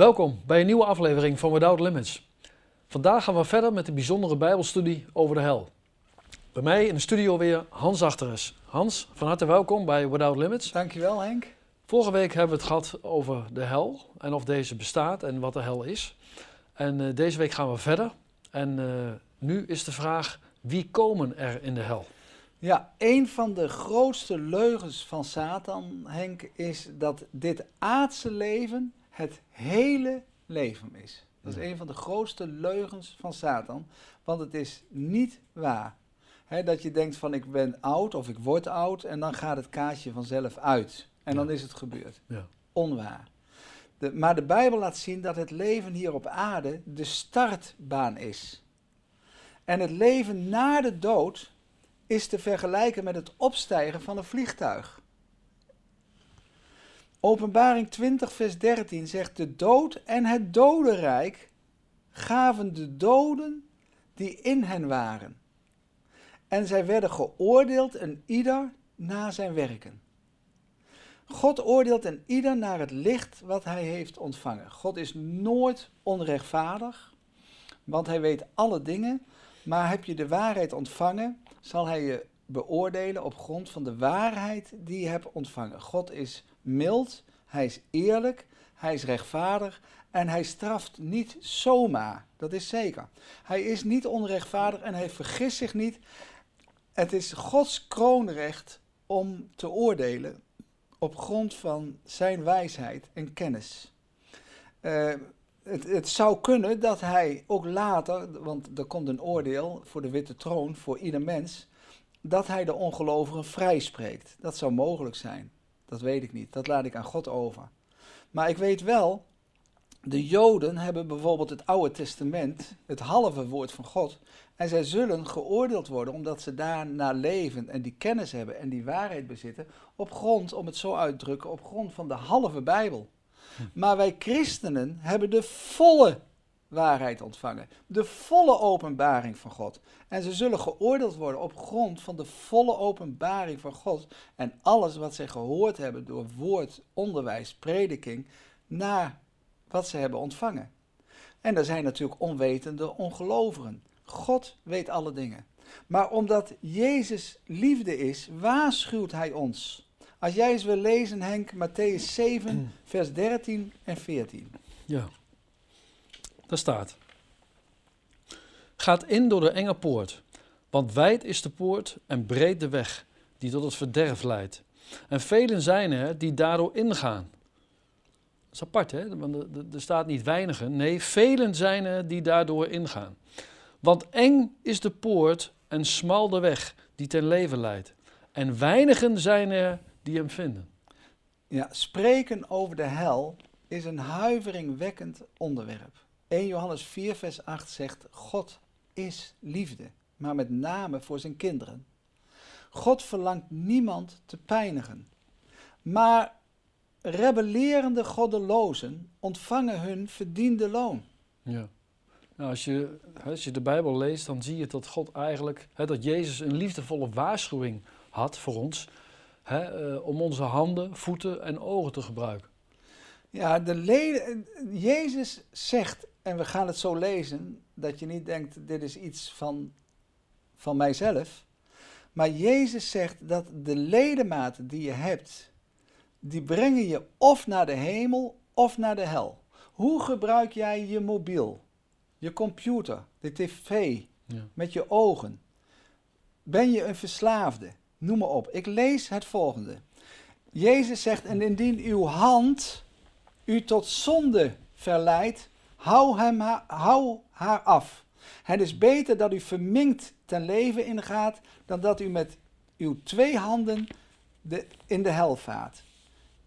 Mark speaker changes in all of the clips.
Speaker 1: Welkom bij een nieuwe aflevering van Without Limits. Vandaag gaan we verder met de bijzondere Bijbelstudie over de hel. Bij mij in de studio weer Hans Achteres. Hans, van harte welkom bij Without Limits.
Speaker 2: Dankjewel Henk.
Speaker 1: Vorige week hebben we het gehad over de hel en of deze bestaat en wat de hel is. En uh, deze week gaan we verder. En uh, nu is de vraag, wie komen er in de hel?
Speaker 2: Ja, een van de grootste leugens van Satan, Henk, is dat dit aardse leven het hele leven is. Dat is een van de grootste leugens van Satan, want het is niet waar. dat je denkt van ik ben oud of ik word oud en dan gaat het kaartje vanzelf uit. En dan is het gebeurd. Ja. Onwaar. De, maar de Bijbel laat zien dat het leven hier op aarde de startbaan is. En het leven na de dood is te vergelijken met het opstijgen van een vliegtuig. Openbaring 20, vers 13 zegt: De dood en het dodenrijk gaven de doden die in hen waren. En zij werden geoordeeld en ieder naar zijn werken. God oordeelt en ieder naar het licht wat hij heeft ontvangen. God is nooit onrechtvaardig, want hij weet alle dingen. Maar heb je de waarheid ontvangen, zal hij je beoordelen op grond van de waarheid die je hebt ontvangen. God is mild, hij is eerlijk, hij is rechtvaardig en hij straft niet zomaar. Dat is zeker. Hij is niet onrechtvaardig en hij vergist zich niet. Het is Gods kroonrecht om te oordelen op grond van zijn wijsheid en kennis. Uh, het, het, zou kunnen dat hij ook later, want er komt een oordeel voor de witte troon voor ieder mens, dat hij de ongelovigen vrijspreekt. Dat zou mogelijk zijn. Dat weet ik niet. Dat laat ik aan God over. Maar ik weet wel, de Joden hebben bijvoorbeeld het Oude Testament, het halve woord van God. En zij zullen geoordeeld worden omdat ze daarna leven en die kennis hebben en die waarheid bezitten. Op grond, om het zo uit te drukken, op grond van de halve Bijbel. Maar wij christenen hebben de volle waarheid ontvangen. De volle openbaring van God. En ze zullen geoordeeld worden op grond van de volle openbaring van God. En alles wat zij gehoord hebben door woord, onderwijs, prediking, naar wat ze hebben ontvangen. En er zijn natuurlijk onwetende ongelovigen. God weet alle dingen. Maar omdat Jezus liefde is, waarschuwt Hij ons. Als jij eens wil lezen, Henk, Matthäus 7, vers 13 en 14.
Speaker 1: Ja, daar staat. Gaat in door de enge poort, want wijd is de poort en breed de weg die tot het verderf leidt. En velen zijn er die daardoor ingaan. Dat is apart, hè? Want er staat niet weinigen. Nee, velen zijn er die daardoor ingaan. Want eng is de poort en smal de weg die ten leven leidt. En weinigen zijn er die hem vinden.
Speaker 2: Ja, spreken over de hel is een huiveringwekkend onderwerp. 1 Johannes 4, vers 8 zegt: God is liefde, maar met name voor zijn kinderen. God verlangt niemand te pijnigen. Maar rebellerende goddelozen ontvangen hun verdiende loon.
Speaker 1: Ja. Nou, als, je, als je de Bijbel leest, dan zie je dat God eigenlijk, hè, dat Jezus een liefdevolle waarschuwing had voor ons, hè, uh, om onze handen, voeten en ogen te gebruiken.
Speaker 2: Ja, de leden, Jezus zegt, en we gaan het zo lezen, dat je niet denkt, dit is iets van, van mijzelf. Maar Jezus zegt dat de ledematen die je hebt, die brengen je of naar de hemel of naar de hel. Hoe gebruik jij je mobiel? je computer, de tv, ja. met je ogen. Ben je een verslaafde? Noem maar op. Ik lees het volgende. Jezus zegt, en indien uw hand u tot zonde verleidt, hou, hem, hou haar af. Het is beter dat u verminkt ten leven ingaat, dan dat u met uw twee handen de, in de hel vaart.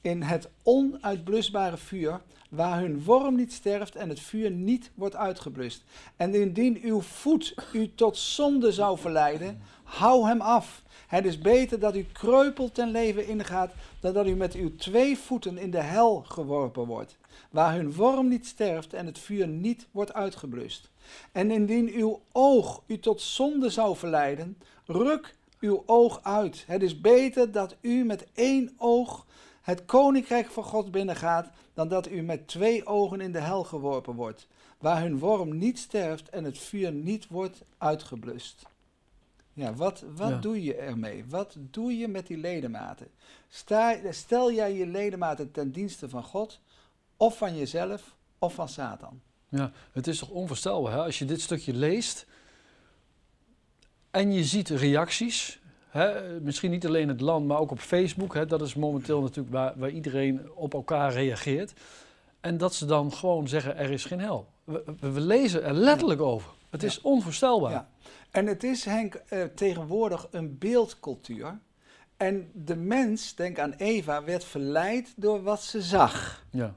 Speaker 2: In het onuitblusbare vuur, waar hun worm niet sterft en het vuur niet wordt uitgeblust. En indien uw voet u tot zonde zou verleiden, hou hem af. Het is beter dat u kreupel ten leven ingaat, dan dat u met uw twee voeten in de hel geworpen wordt, waar hun worm niet sterft en het vuur niet wordt uitgeblust. En indien uw oog u tot zonde zou verleiden, ruk uw oog uit. Het is beter dat u met één oog het koninkrijk van God binnengaat, dan dat u met twee ogen in de hel geworpen wordt, waar hun worm niet sterft en het vuur niet wordt uitgeblust. Ja, wat, wat
Speaker 1: Ja.
Speaker 2: doe je ermee? Wat doe je met die ledematen? Sta, stel jij je ledematen ten dienste van God, of van jezelf, of van Satan?
Speaker 1: Ja, het is toch onvoorstelbaar hè? als je dit stukje leest en je ziet reacties. Hè? Misschien niet alleen het land, maar ook op Facebook. Hè? Dat is momenteel natuurlijk waar, waar iedereen op elkaar reageert. En dat ze dan gewoon zeggen, er is geen hel. We, we- lezen er letterlijk over. Het
Speaker 2: Ja.
Speaker 1: is onvoorstelbaar.
Speaker 2: Ja. En het is, Henk, eh, tegenwoordig een beeldcultuur. En de mens, denk aan Eva, werd verleid door wat ze zag.
Speaker 1: Ja.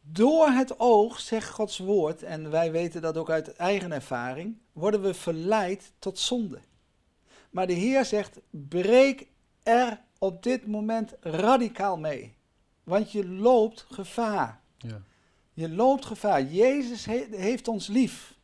Speaker 2: Door het oog, zegt Gods woord, en wij weten dat ook uit eigen ervaring, worden we verleid tot zonde. Maar de Heer zegt, breek er op dit moment radicaal mee. Want je loopt gevaar.
Speaker 1: Ja.
Speaker 2: Je loopt gevaar. Jezus he- heeft ons lief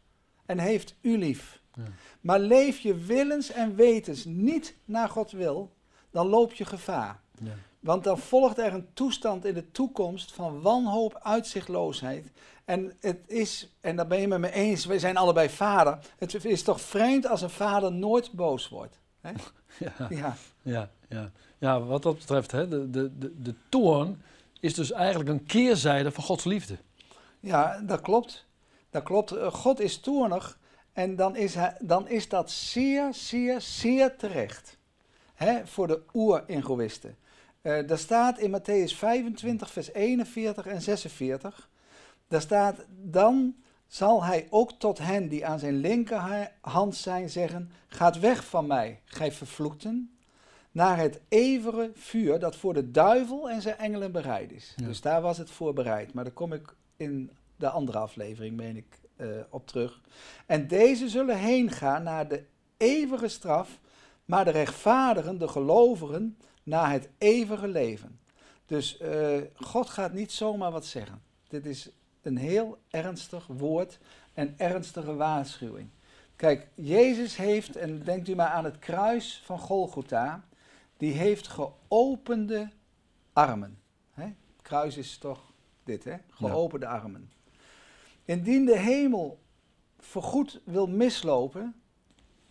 Speaker 2: en heeft u lief.
Speaker 1: Ja.
Speaker 2: Maar leef je willens en wetens niet naar God wil, dan loop je gevaar.
Speaker 1: Ja.
Speaker 2: Want dan volgt er een toestand in de toekomst van wanhoop, uitzichtloosheid. En het is, en daar ben je met me eens, wij zijn allebei vader. Het is toch vreemd als een vader nooit boos wordt. Hè?
Speaker 1: Ja.
Speaker 2: Ja,
Speaker 1: Ja, ja. ja, wat dat betreft, hè, de, de, de, de toorn is dus eigenlijk een keerzijde van Gods liefde.
Speaker 2: ja dat klopt. Dat klopt. Eh, God is toornig en dan is, hij, dan is dat zeer, zeer, zeer terecht. Hè, voor de oer-egoïsten. Eh, daar staat in Matthäus 25, vers 41 en 46. Daar staat, dan zal hij ook tot hen die aan zijn linkerhand zijn zeggen, gaat weg van mij, gij vervloekten, naar het evere vuur dat voor de duivel en zijn engelen bereid is.
Speaker 1: Ja.
Speaker 2: Dus daar was het voor bereid, maar daar kom ik in de andere aflevering, meen ik, eh, op terug. En deze zullen heen gaan naar de eeuwige straf, maar de rechtvaardigen, de gelovigen, naar het eeuwige leven. Dus eh, God gaat niet zomaar wat zeggen. Dit is een heel ernstig woord en ernstige waarschuwing. Kijk, Jezus heeft, en denkt u maar aan het kruis van Golgotha, die heeft geopende armen. Hè? Het kruis is toch dit, hè? Geopende armen. Indien de hemel voorgoed wil mislopen,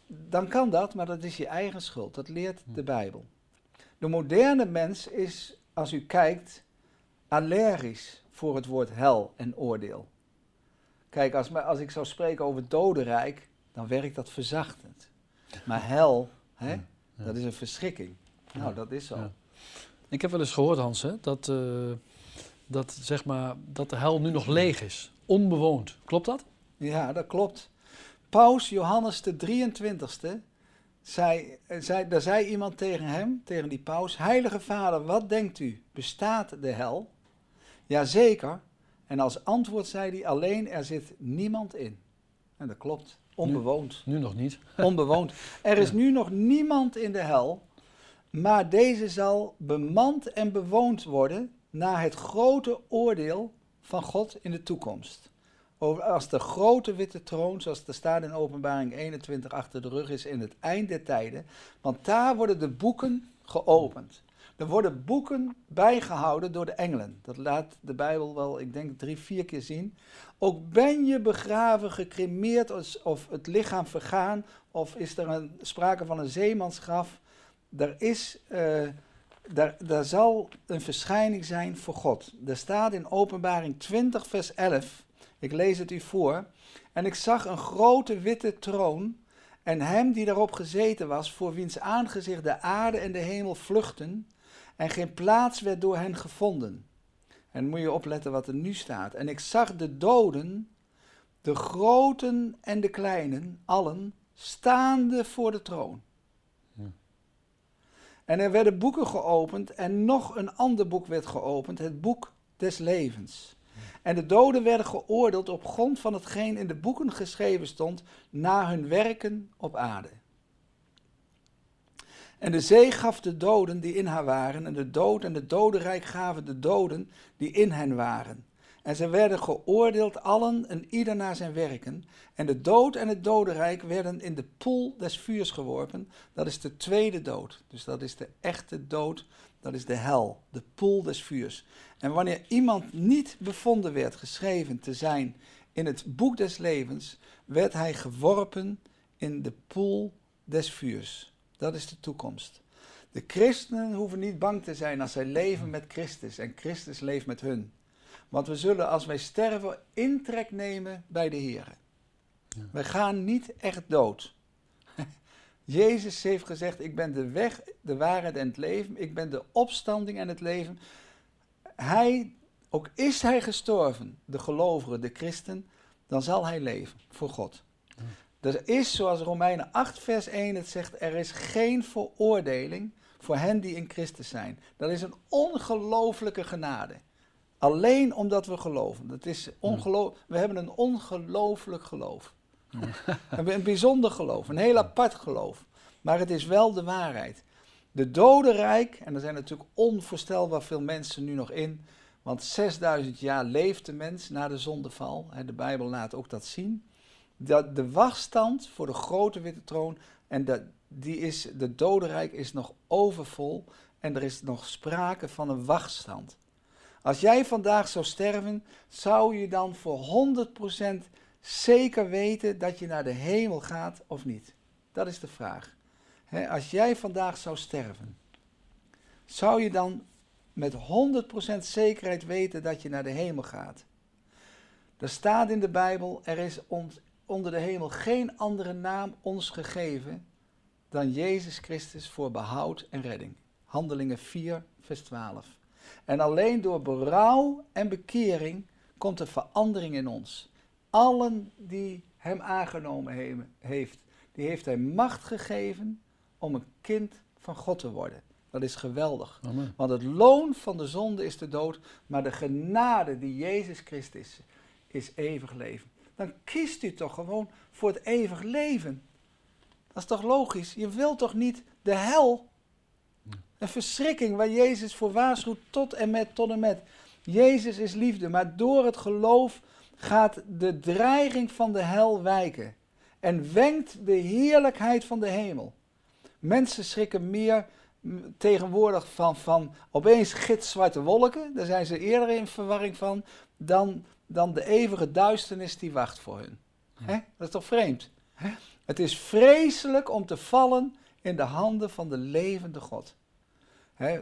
Speaker 2: dan kan dat, maar dat is je eigen schuld. Dat leert de Bijbel. De moderne mens is, als u kijkt, allergisch voor het woord hel en oordeel. Kijk, als, als ik zou spreken over het dodenrijk, dan werkt dat verzachtend. Maar hel, hè,
Speaker 1: Ja, ja.
Speaker 2: dat is een verschrikking. Nou,
Speaker 1: Ja,
Speaker 2: dat is zo.
Speaker 1: Ik heb wel eens gehoord, Hans, hè, dat, eh, dat, zeg maar, dat de hel nu nog leeg is. Onbewoond. Klopt dat?
Speaker 2: Ja, dat klopt. Paus Johannes de 23ste, zei, eh, zei, daar zei iemand tegen hem, tegen die paus, Heilige Vader, wat denkt u, bestaat de hel? Jazeker. En als antwoord zei hij, alleen er zit niemand in. En dat klopt, onbewoond.
Speaker 1: Nu nog niet.
Speaker 2: Onbewoond. Er is
Speaker 1: Ja.
Speaker 2: nu nog niemand in de hel, maar deze zal bemand en bewoond worden na het grote oordeel van God in de toekomst. Over, als de grote witte troon, zoals er staat in openbaring 21, achter de rug is in het eind der tijden. Want daar worden de boeken geopend. Er worden boeken bijgehouden door de engelen. Dat laat de Bijbel wel, ik denk, drie, vier keer zien. Ook ben je begraven, gecremeerd of- het lichaam vergaan, of is er een, sprake van een zeemansgraf. Er is, eh, daar, daar zal een verschijning zijn voor God. Er staat in openbaring 20 vers 11, ik lees het u voor. En ik zag een grote witte troon en hem die daarop gezeten was, voor wiens aangezicht de aarde en de hemel vluchten en geen plaats werd door hen gevonden. En moet je opletten wat er nu staat. En ik zag de doden, de groten en de kleinen, allen, staande voor de troon.
Speaker 1: Ja.
Speaker 2: En er werden boeken geopend en nog een ander boek werd geopend, het boek des levens. En de doden werden geoordeeld op grond van hetgeen in de boeken geschreven stond, na hun werken op aarde. En de zee gaf de doden die in haar waren, en de dood en het dodenrijk gaven de doden die in hen waren. En ze werden geoordeeld allen en ieder naar zijn werken. En de dood en het dodenrijk werden in de poel des vuurs geworpen. Dat is de tweede dood. Dus dat is de echte dood Dat is de hel, de poel des vuurs. En wanneer iemand niet bevonden werd geschreven te zijn in het boek des levens, werd hij geworpen in de poel des vuurs. Dat is de toekomst. De christenen hoeven niet bang te zijn als zij leven met Christus en Christus leeft met hun. Want we zullen als wij sterven intrek nemen bij de Heer. Ja. Wij gaan niet echt dood. Jezus heeft gezegd, ik ben de weg, de waarheid en het leven. Ik ben de opstanding en het leven. Hij, ook is hij gestorven, de gelovige, de christen, dan zal hij leven voor God. Er is, zoals Romeinen 8, vers 1 het zegt, er is geen veroordeling voor hen die in Christus zijn. Dat is een ongelooflijke genade. Alleen omdat we geloven. Dat is ongeloof we hebben een ongelooflijk geloof. we hebben een bijzonder geloof, een heel apart geloof. Maar het is wel de waarheid. De dodenrijk, en er zijn natuurlijk onvoorstelbaar veel mensen nu nog in, want 6000 jaar leeft de mens na de zondeval. De Bijbel laat ook dat zien. Dat de wachtstand voor de grote witte troon, en dat, die is, de dodenrijk is nog overvol en er is nog sprake van een wachtstand. Als jij vandaag zou sterven, zou je dan voor 100% zeker weten dat je naar de hemel gaat of niet? Dat is de vraag. als jij vandaag zou sterven, zou je dan met 100% zekerheid weten dat je naar de hemel gaat? Er staat in de Bijbel, er is onder de hemel geen andere naam ons gegeven dan Jezus Christus voor behoud en redding. Handelingen 4, vers 12. En alleen door berouw en bekering komt er verandering in ons. Allen die hem aangenomen heeft, die heeft hij macht gegeven om een kind van God te worden. Dat is geweldig. Want het loon van de zonde is de dood, maar de genade die Jezus Christus is, is eeuwig leven. Dan kiest u toch gewoon voor het eeuwig leven. Dat is toch logisch? Je wilt toch niet de hel? Een verschrikking waar Jezus voor waarschuwt tot en met, tot en met. Jezus is liefde, maar door het geloof gaat de dreiging van de hel wijken. En wenkt de heerlijkheid van de hemel. Mensen schrikken meer tegenwoordig van, van opeens gitzwarte wolken. Daar zijn ze eerder in verwarring van. Dan, dan de eeuwige duisternis die wacht voor hun. Dat is toch vreemd? Het is vreselijk om te vallen in de handen van de levende God.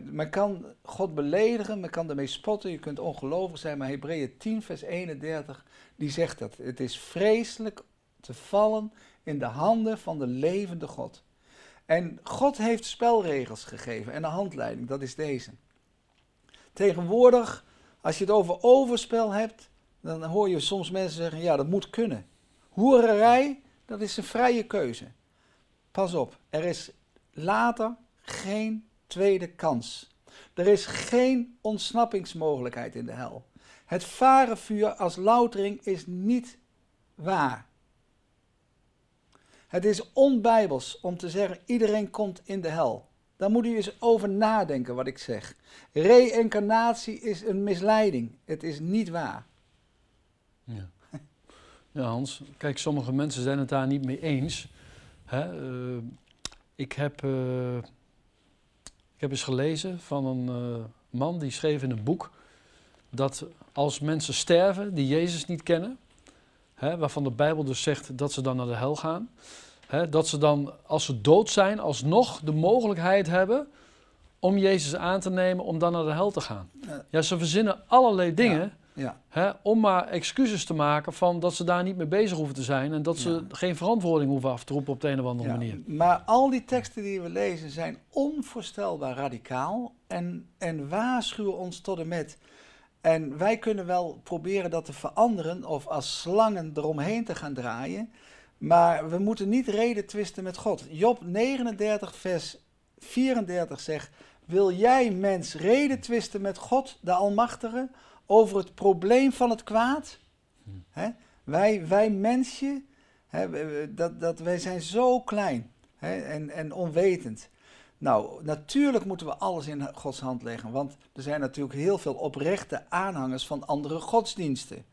Speaker 2: men kan God beledigen, men kan ermee spotten, je kunt ongelovig zijn, maar Hebreeën 10, vers 31, die zegt dat. Het is vreselijk te vallen in de handen van de levende God. En God heeft spelregels gegeven en een handleiding, dat is deze. Tegenwoordig, als je het over overspel hebt, dan hoor je soms mensen zeggen, ja, dat moet kunnen. Hoererij, dat is een vrije keuze. Pas op, er is later geen tweede kans. Er is geen ontsnappingsmogelijkheid in de hel. Het varenvuur als loutering is niet waar. Het is onbijbels om te zeggen iedereen komt in de hel. Daar moet u eens over nadenken wat ik zeg. Reïncarnatie is een misleiding. Het is niet waar.
Speaker 1: Ja. Ja, Hans. Kijk, sommige mensen zijn het daar niet mee eens. Hè? Uh, ik, heb, uh, ik heb eens gelezen van een uh, man die schreef in een boek dat als mensen sterven die Jezus niet kennen, hè, waarvan de Bijbel dus zegt dat ze dan naar de hel gaan, hè, dat ze dan als ze dood zijn alsnog de mogelijkheid hebben om Jezus aan te nemen om dan naar de hel te gaan. Ja, ze verzinnen allerlei dingen. Ja. Hè, om maar excuses te maken van dat ze daar niet mee bezig hoeven te zijn en dat ze geen verantwoording hoeven af te roepen op de een of andere ja. manier.
Speaker 2: Maar al die teksten die we lezen zijn onvoorstelbaar radicaal en, en waarschuwen ons tot en met. En wij kunnen wel proberen dat te veranderen of als slangen eromheen te gaan draaien. Maar we moeten niet reden twisten met God. Job 39, vers 34 zegt: Wil jij, mens, reden twisten met God, de Almachtige, over het probleem van het kwaad. Hm. Wij, wij mensje, dat, dat, wij zijn zo klein en, en onwetend. Nou, natuurlijk moeten we alles in Gods hand leggen, want er zijn natuurlijk heel veel oprechte aanhangers van andere godsdiensten.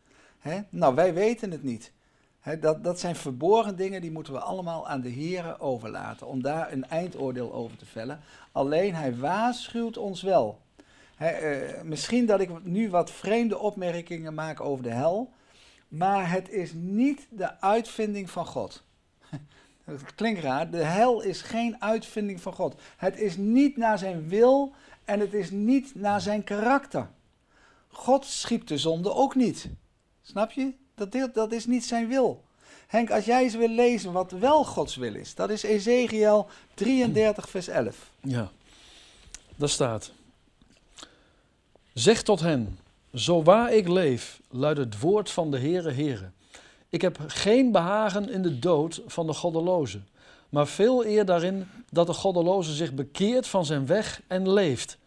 Speaker 2: Nou, wij weten het niet. Hè, dat, dat zijn verborgen dingen, die moeten we allemaal aan de Here overlaten. Om daar een eindoordeel over te vellen. Alleen hij waarschuwt ons wel. Eh, misschien dat ik nu wat vreemde opmerkingen maak over de hel. Maar het is niet de uitvinding van God. Dat klinkt raar. De hel is geen uitvinding van God. Het is niet naar zijn wil en het is niet naar zijn karakter. God schiep de zonde ook niet. Snap je? Dat, dat is niet zijn wil. Henk, als jij eens wil lezen wat wel Gods wil is, dat is Ezekiel 33, vers 11.
Speaker 1: Ja, daar staat. Zeg tot hen, zo waar ik leef, luidt het woord van de Heere Heere. Ik heb geen behagen in de dood van de goddeloze, maar veel eer daarin dat de goddeloze zich bekeert van zijn weg en leeft.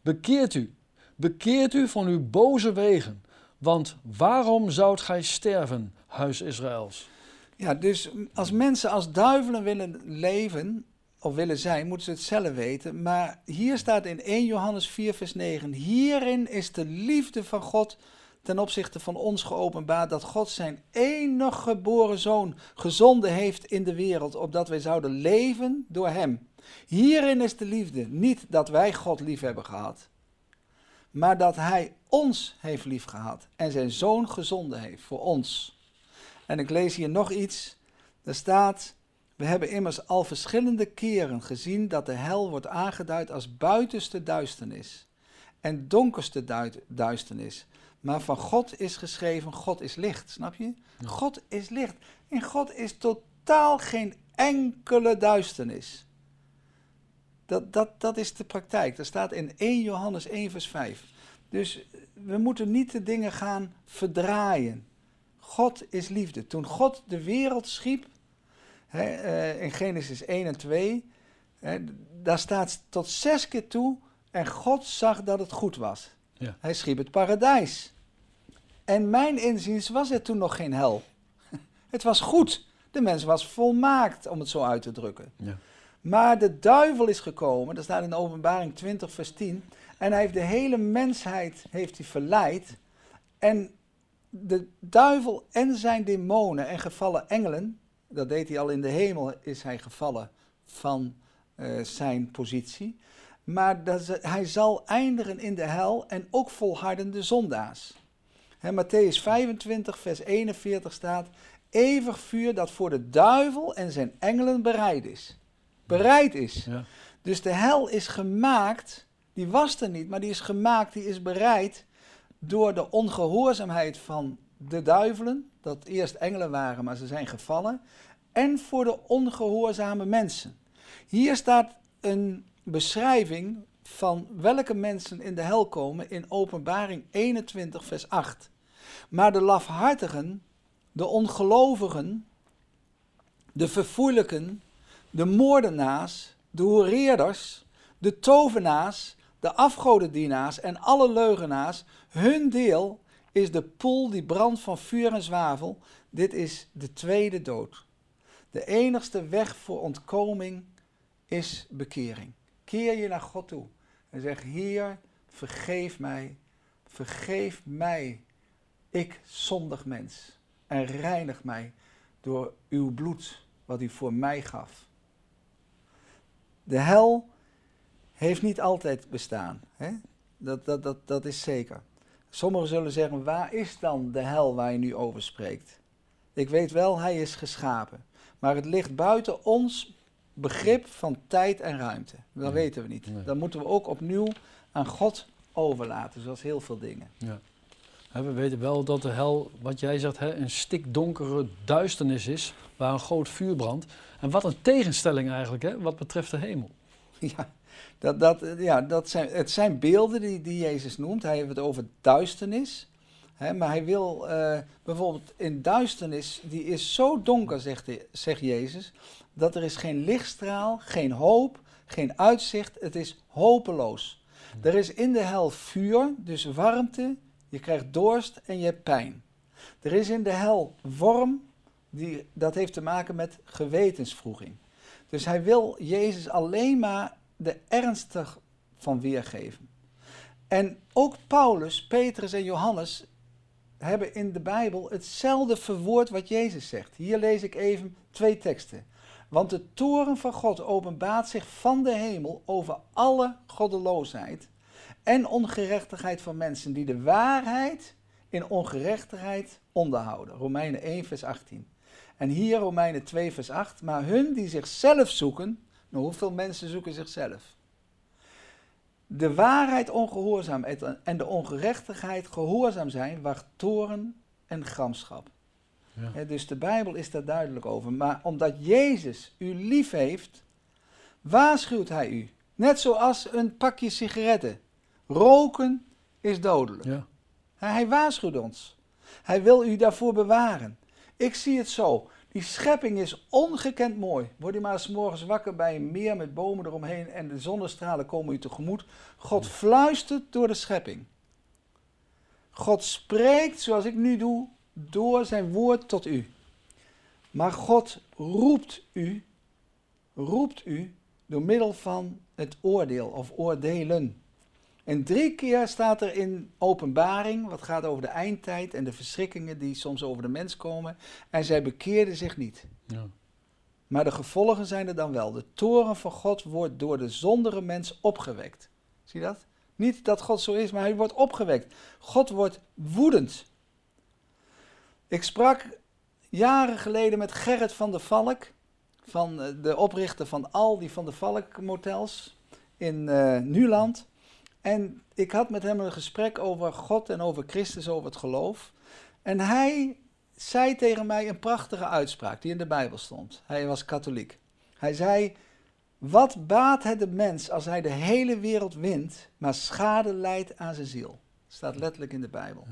Speaker 1: Bekeert u, bekeert u van uw boze wegen, want waarom zoudt gij sterven, huis Israëls?
Speaker 2: Ja, dus als mensen als duivelen willen leven, of willen zijn, moeten ze het zelf weten. Maar hier staat in 1 Johannes 4, vers 9: Hierin is de liefde van God ten opzichte van ons geopenbaard dat God zijn enig geboren zoon gezonden heeft in de wereld, opdat wij zouden leven door hem. Hierin is de liefde, niet dat wij God lief hebben gehad, maar dat hij ons heeft lief gehad en zijn zoon gezonden heeft voor ons. En ik lees hier nog iets. Er staat, we hebben immers al verschillende keren gezien dat de hel wordt aangeduid als buitenste duisternis en donkerste duisternis. Maar van God is geschreven, God is licht, snap je? God is licht. In God is totaal geen enkele duisternis. Dat, dat, dat is de praktijk. Dat staat in 1 Johannes 1, vers 5. Dus we moeten niet de dingen gaan verdraaien. God is liefde. Toen God de wereld schiep, uh, in Genesis 1 en 2, hè, daar staat tot zes keer toe, en God zag dat het goed was. Ja. Hij schiep het paradijs. En mijn inziens was er toen nog geen hel. Het was goed. De mens was volmaakt, om het zo uit te drukken. Ja. Maar de duivel is gekomen, dat staat in openbaring 20 vers 10, en hij heeft de hele mensheid heeft hij verleid. En de duivel en zijn demonen en gevallen engelen, dat deed hij al in de hemel, is hij gevallen van uh, zijn positie. Maar dat, hij zal eindigen in de hel en ook volhardende zondaars. He, Matthäus 25, vers 41 staat: Eeuwig vuur dat voor de duivel en zijn engelen bereid is. Bereid is. Ja. Dus de hel is gemaakt, die was er niet, maar die is gemaakt, die is bereid door de ongehoorzaamheid van de duivelen, dat eerst engelen waren, maar ze zijn gevallen, en voor de ongehoorzame mensen. Hier staat een beschrijving van welke mensen in de hel komen in Openbaring 21, vers 8. Maar de lafhartigen, de ongelovigen, de verfoeilijken, de moordenaars, de hoereerders, de tovenaars, de afgodendienaars en alle leugenaars, hun deel is de poel die brandt van vuur en zwavel. Dit is de tweede dood. De enigste weg voor ontkoming is bekering. Keer je naar God toe en zeg: Heer, vergeef mij, vergeef mij ik zondig mens, en reinig mij door uw bloed, wat u voor mij gaf. De hel heeft niet altijd bestaan. Hè? Dat, dat, dat, dat is zeker. Sommigen zullen zeggen, waar is dan de hel waar je nu over spreekt? Ik weet wel, hij is geschapen. Maar het ligt buiten ons begrip van tijd en ruimte. Dat weten we niet. Dan moeten we ook opnieuw aan God overlaten, zoals heel veel dingen. Ja.
Speaker 1: We weten wel dat de hel, wat jij zegt, een stikdonkere duisternis is, waar een groot vuur brandt. En wat een tegenstelling eigenlijk, hè, wat betreft de hemel.
Speaker 2: Ja, dat, dat, ja dat zijn, het zijn beelden die, die Jezus noemt. Hij heeft het over duisternis. Hè, maar hij wil uh, bijvoorbeeld in duisternis, die is zo donker, zegt, zegt Jezus, dat er is geen lichtstraal, geen hoop, geen uitzicht. Het is hopeloos. Er is in de hel vuur, dus warmte, je krijgt dorst en je hebt pijn. Er is in de hel worm, die, dat heeft te maken met gewetensvroeging. Dus hij wil Jezus alleen maar de ernst van weergeven. En ook Paulus, Petrus en Johannes hebben in de Bijbel hetzelfde verwoord wat Jezus zegt. Hier lees ik even twee teksten. Want de toren van God openbaart zich van de hemel over alle goddeloosheid en ongerechtigheid van mensen die de waarheid in ongerechtigheid onderhouden. Romeinen 1, vers 18. En hier Romeinen 2, vers 8. Maar hun die zichzelf zoeken, hoeveel mensen zoeken zichzelf? De waarheid ongehoorzaam en de ongerechtigheid gehoorzaam zijn, wacht toren en gramschap. Ja. dus de Bijbel is daar duidelijk over. Maar omdat Jezus u lief heeft, waarschuwt hij u. Net zoals een pakje sigaretten. Roken is dodelijk. Ja. Hij waarschuwt ons. Hij wil u daarvoor bewaren. Ik zie het zo. Die schepping is ongekend mooi. Word je maar eens morgens wakker bij een meer met bomen eromheen en de zonnestralen komen u tegemoet. God fluistert door de schepping. God spreekt, zoals ik nu doe, door zijn woord tot u. Maar God roept u, roept u door middel van het oordeel of oordelen. En drie keer staat er in openbaring, wat gaat over de eindtijd en de verschrikkingen die soms over de mens komen. En zij bekeerden zich niet. Ja. Maar de gevolgen zijn er dan wel. De toren van God wordt door de zondere mens opgewekt. Zie je dat? Niet dat God zo is, maar hij wordt opgewekt. God wordt woedend. Ik sprak jaren geleden met Gerrit van der Valk, van eh, de oprichter van al die Van der Valk motels in uh, Nuland. En ik had met hem een gesprek over God en over Christus, over het geloof. En hij zei tegen mij een prachtige uitspraak die in de Bijbel stond. Hij was katholiek. Hij zei: Wat baat het de mens als hij de hele wereld wint, maar schade leidt aan zijn ziel? Staat letterlijk in de Bijbel.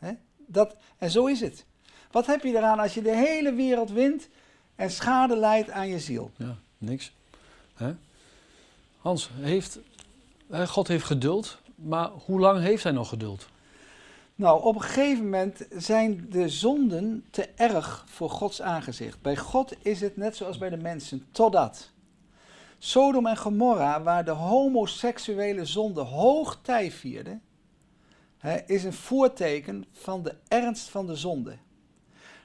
Speaker 2: Ja. Dat, en zo is het. Wat heb je eraan als je de hele wereld wint en schade leidt aan je ziel?
Speaker 1: Ja, niks. Hans, heeft God heeft geduld, maar hoe lang heeft hij nog geduld?
Speaker 2: Nou, op een gegeven moment zijn de zonden te erg voor Gods aangezicht. Bij God is het net zoals bij de mensen, totdat. Sodom en Gomorra, waar de homoseksuele zonde hoog tij vierde, is een voorteken van de ernst van de zonde.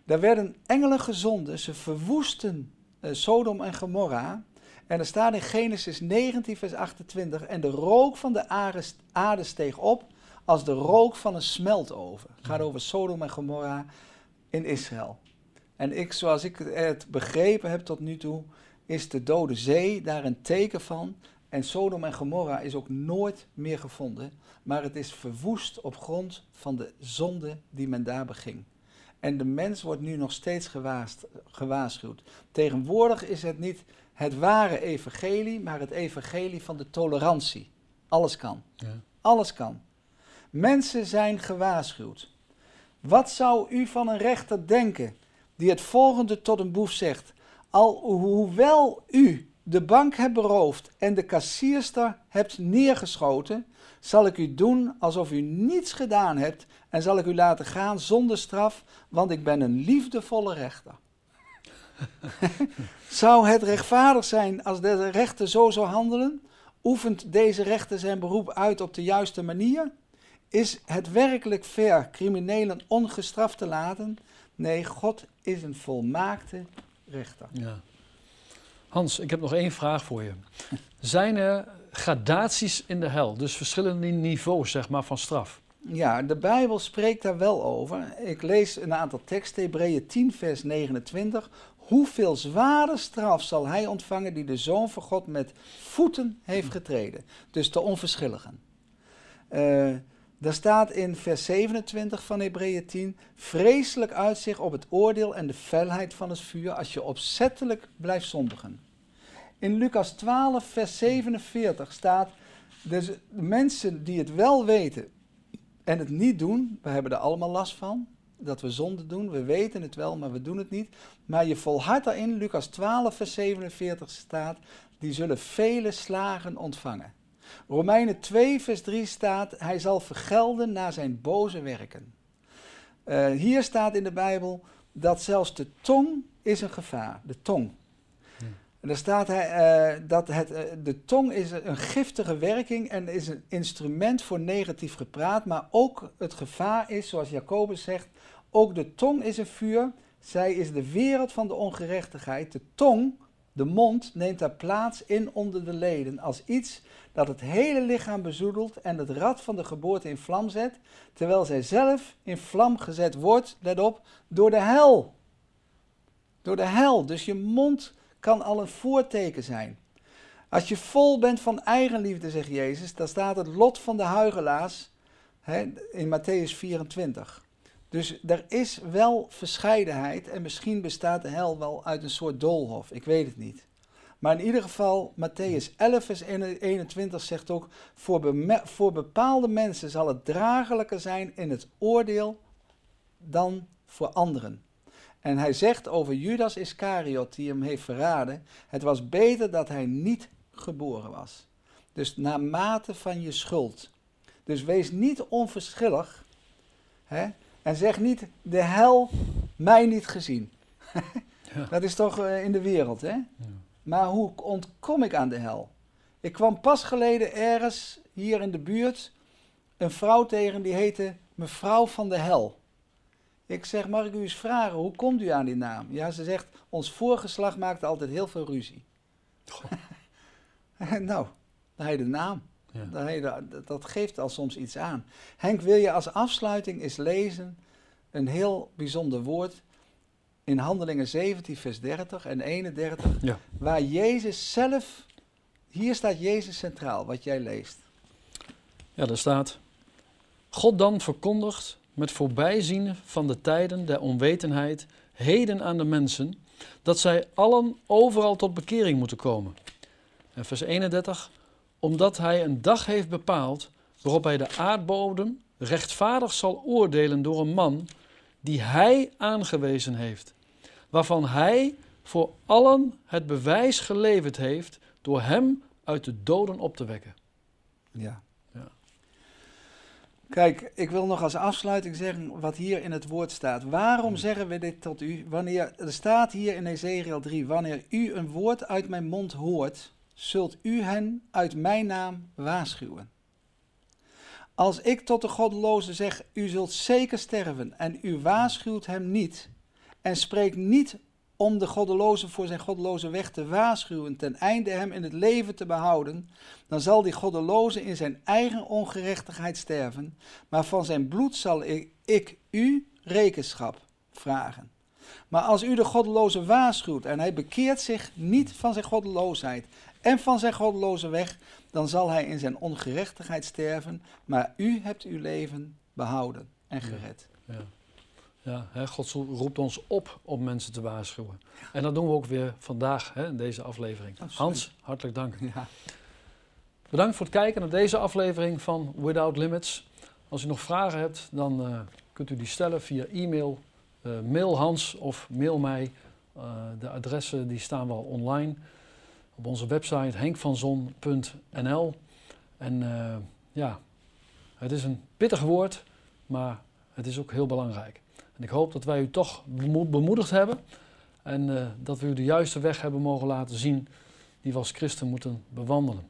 Speaker 2: Daar werden engelen gezonden, ze verwoesten uh, Sodom en Gomorra en er staat in Genesis 19, vers 28, en de rook van de aarde steeg op als de rook van een smeltoven. Het gaat over Sodom en Gomorra in Israël. En ik, zoals ik het begrepen heb tot nu toe, is de Dode Zee daar een teken van. En Sodom en Gomorra is ook nooit meer gevonden, maar het is verwoest op grond van de zonde die men daar beging. En de mens wordt nu nog steeds gewaarschuwd. Tegenwoordig is het niet het ware evangelie, maar het evangelie van de tolerantie. Alles kan. Ja. Alles kan. Mensen zijn gewaarschuwd. Wat zou u van een rechter denken die het volgende tot een boef zegt? Al hoewel u de bank hebt beroofd en de kassierster hebt neergeschoten, zal ik u doen alsof u niets gedaan hebt en zal ik u laten gaan zonder straf, want ik ben een liefdevolle rechter. zou het rechtvaardig zijn als de rechter zo zou handelen? Oefent deze rechter zijn beroep uit op de juiste manier? Is het werkelijk fair criminelen ongestraft te laten? Nee, God is een volmaakte rechter. Ja.
Speaker 1: Hans, ik heb nog één vraag voor je. Zijn er gradaties in de hel, dus verschillende niveaus zeg maar, van straf?
Speaker 2: Ja, de Bijbel spreekt daar wel over. Ik lees een aantal teksten, Hebreeën 10, vers 29. Hoeveel zware straf zal hij ontvangen die de Zoon van God met voeten heeft getreden? Dus de onverschilligen. Uh, daar staat in vers 27 van Hebreeën 10: Vreselijk uitzicht op het oordeel en de felheid van het vuur als je opzettelijk blijft zondigen. In Lucas 12, vers 47 staat: dus de mensen die het wel weten en het niet doen, we hebben er allemaal last van dat we zonde doen. We weten het wel, maar we doen het niet. Maar je volhardt daarin, Lucas 12, vers 47 staat, die zullen vele slagen ontvangen. Romeinen 2, vers 3 staat, hij zal vergelden naar zijn boze werken. Uh, hier staat in de Bijbel dat zelfs de tong is een gevaar, de tong. Daar staat hij, eh, dat het, eh, de tong is een giftige werking en is een instrument voor negatief gepraat, maar ook het gevaar is, zoals Jacobus zegt, ook de tong is een vuur, zij is de wereld van de ongerechtigheid. De tong, de mond, neemt daar plaats in onder de leden als iets dat het hele lichaam bezoedelt en het rad van de geboorte in vlam zet, terwijl zij zelf in vlam gezet wordt, let op, door de hel. Door de hel. Dus je mond kan al een voorteken zijn. Als je vol bent van eigenliefde, zegt Jezus, dan staat het lot van de huigelaars hè, in Matthäus 24. Dus er is wel verscheidenheid en misschien bestaat de hel wel uit een soort doolhof. Ik weet het niet. Maar in ieder geval, Matthäus 11, vers 21 zegt ook: voor, voor bepaalde mensen zal het dragelijker zijn in het oordeel dan voor anderen. En hij zegt over Judas Iscariot, die hem heeft verraden: Het was beter dat hij niet geboren was. Dus naarmate van je schuld. Dus wees niet onverschillig. Hè? En zeg niet: De hel mij niet gezien. ja. Dat is toch uh, in de wereld, hè? Ja. Maar hoe ontkom ik aan de hel? Ik kwam pas geleden ergens hier in de buurt een vrouw tegen die heette mevrouw van de hel. Ik zeg, mag ik u eens vragen, hoe komt u aan die naam? Ja, ze zegt, ons voorgeslacht maakte altijd heel veel ruzie. nou, dan heb je de naam. Ja. De, dat geeft al soms iets aan. Henk, wil je als afsluiting eens lezen een heel bijzonder woord in Handelingen 17, vers 30 en 31, ja. waar Jezus zelf, hier staat Jezus centraal, wat jij leest.
Speaker 1: Ja, daar staat, God dan verkondigt met voorbijzien van de tijden der onwetenheid heden aan de mensen, dat zij allen overal tot bekering moeten komen. En vers 31, omdat hij een dag heeft bepaald waarop hij de aardbodem rechtvaardig zal oordelen door een man die hij aangewezen heeft waarvan hij voor allen het bewijs geleverd heeft door hem uit de doden op te wekken.
Speaker 2: Ja. Kijk, ik wil nog als afsluiting zeggen wat hier in het woord staat. Waarom zeggen we dit tot u? Wanneer er staat hier in Ezekiel 3: Wanneer u een woord uit mijn mond hoort, zult u hen uit mijn naam waarschuwen. Als ik tot de goddeloze zeg: U zult zeker sterven, en u waarschuwt hem niet, en spreekt niet om de goddeloze voor zijn goddeloze weg te waarschuwen, ten einde hem in het leven te behouden, dan zal die goddeloze in zijn eigen ongerechtigheid sterven, maar van zijn bloed zal ik, ik u rekenschap vragen. Maar als u de goddeloze waarschuwt en hij bekeert zich niet van zijn goddeloosheid en van zijn goddeloze weg, dan zal hij in zijn ongerechtigheid sterven, maar u hebt uw leven behouden en gered. Ja, ja.
Speaker 1: Ja, hè, God roept ons op om mensen te waarschuwen. En dat doen we ook weer vandaag hè, in deze aflevering. Hans, hartelijk dank. Ja. Bedankt voor het kijken naar deze aflevering van Without Limits. Als u nog vragen hebt, dan uh, kunt u die stellen via e-mail. Uh, mail Hans of mail mij. Uh, de adressen die staan wel online op onze website henkvanzon.nl. En ja, het is een pittig woord, maar het is ook heel belangrijk. En ik hoop dat wij u toch bemoedigd hebben en uh, dat we u de juiste weg hebben mogen laten zien die we als christen moeten bewandelen.